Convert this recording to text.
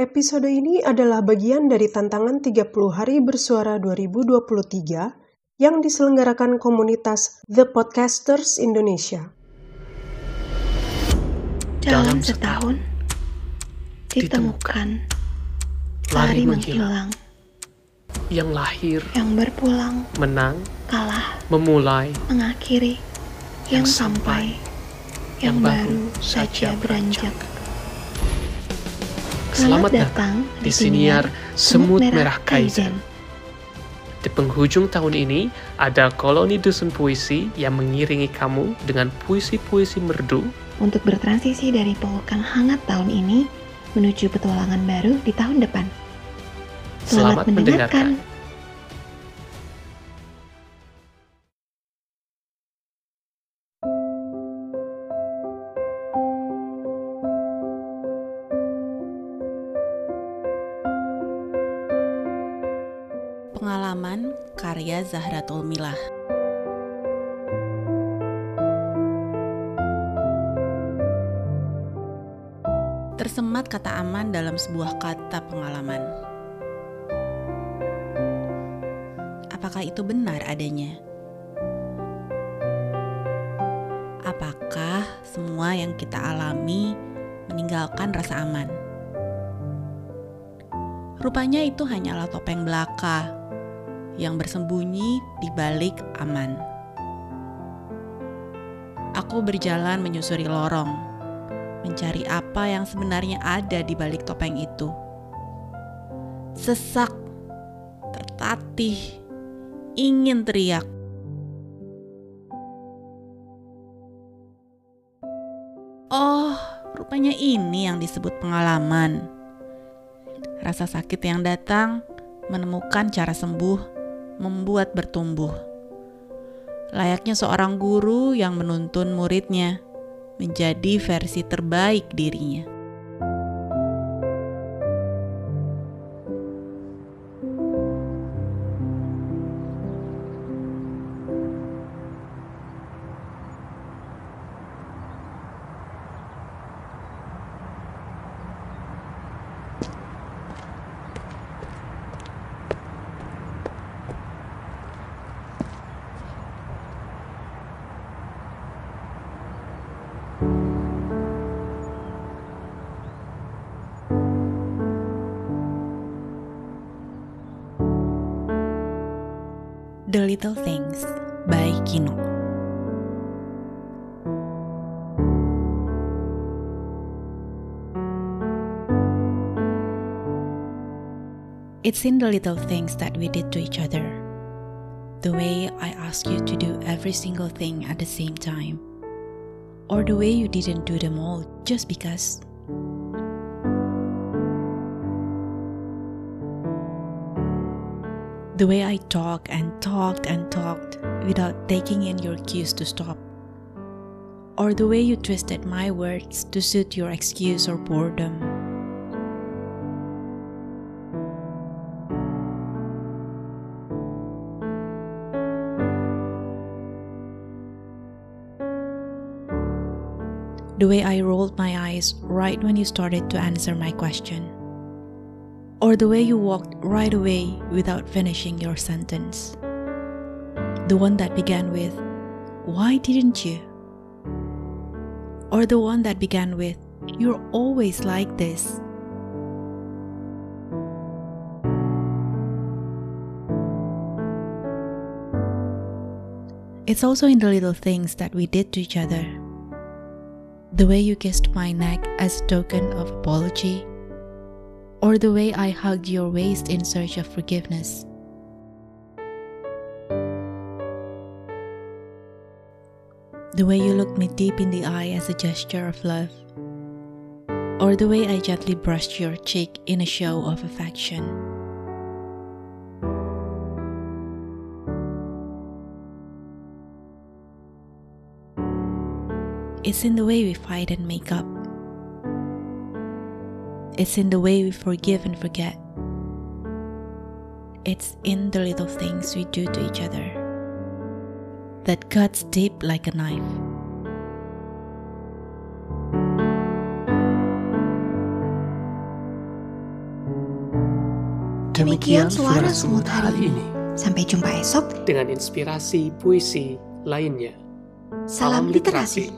Episode ini adalah bagian dari tantangan 30 hari bersuara 2023 yang diselenggarakan komunitas The Podcasters Indonesia. Dalam setahun, ditemukan, lari menghilang, yang lahir, yang berpulang, menang, kalah, memulai, mengakhiri, yang Yang sampai, yang yang baru saja saja beranjak. Selamat datang di siniar Semut Merah Kaizen. Di penghujung tahun ini, ada koloni dusun puisi yang mengiringi kamu dengan puisi-puisi merdu Untuk bertransisi dari pelukan hangat tahun ini menuju petualangan baru di tahun depan. Selamat mendengarkan. Pengalaman karya Zahratul Milah Tersemat kata aman dalam sebuah kata pengalaman. Apakah itu benar adanya? Apakah semua yang kita alami meninggalkan rasa aman? Rupanya itu hanyalah topeng belaka yang bersembunyi di balik aman. Aku berjalan menyusuri lorong, mencari apa yang sebenarnya ada di balik topeng itu. Sesak, tertatih, ingin teriak. Oh, rupanya ini yang disebut pengalaman. Rasa sakit yang datang menemukan cara sembuh, membuat bertumbuh. Layaknya seorang guru yang menuntun muridnya menjadi versi terbaik dirinya. The Little Things by Kino. It's in the little things that we did to each other. The way I asked you to do every single thing at the same time. Or the way you didn't do them all just because. The way I talked and talked and talked without taking in your cues to stop. Or the way you twisted my words to suit your excuse or boredom. The way I rolled my eyes right when you started to answer my question or the way you walked right away without finishing your sentence. The one that began with, Why didn't you? Or the one that began with, You're always like this. It's also in the little things that we did to each other. The way you kissed my neck as a token of apology or the way I hugged your waist in search of forgiveness. The way you looked me deep in the eye as a gesture of love, or the way I gently brushed your cheek in a show of affection. It's in the way we fight and make up. It's in the way we forgive and forget. It's in the little things we do to each other that cuts deep like a knife. Demikian suara semut hari ini. Sampai jumpa esok. Dengan inspirasi puisi lainnya. Salam literasi.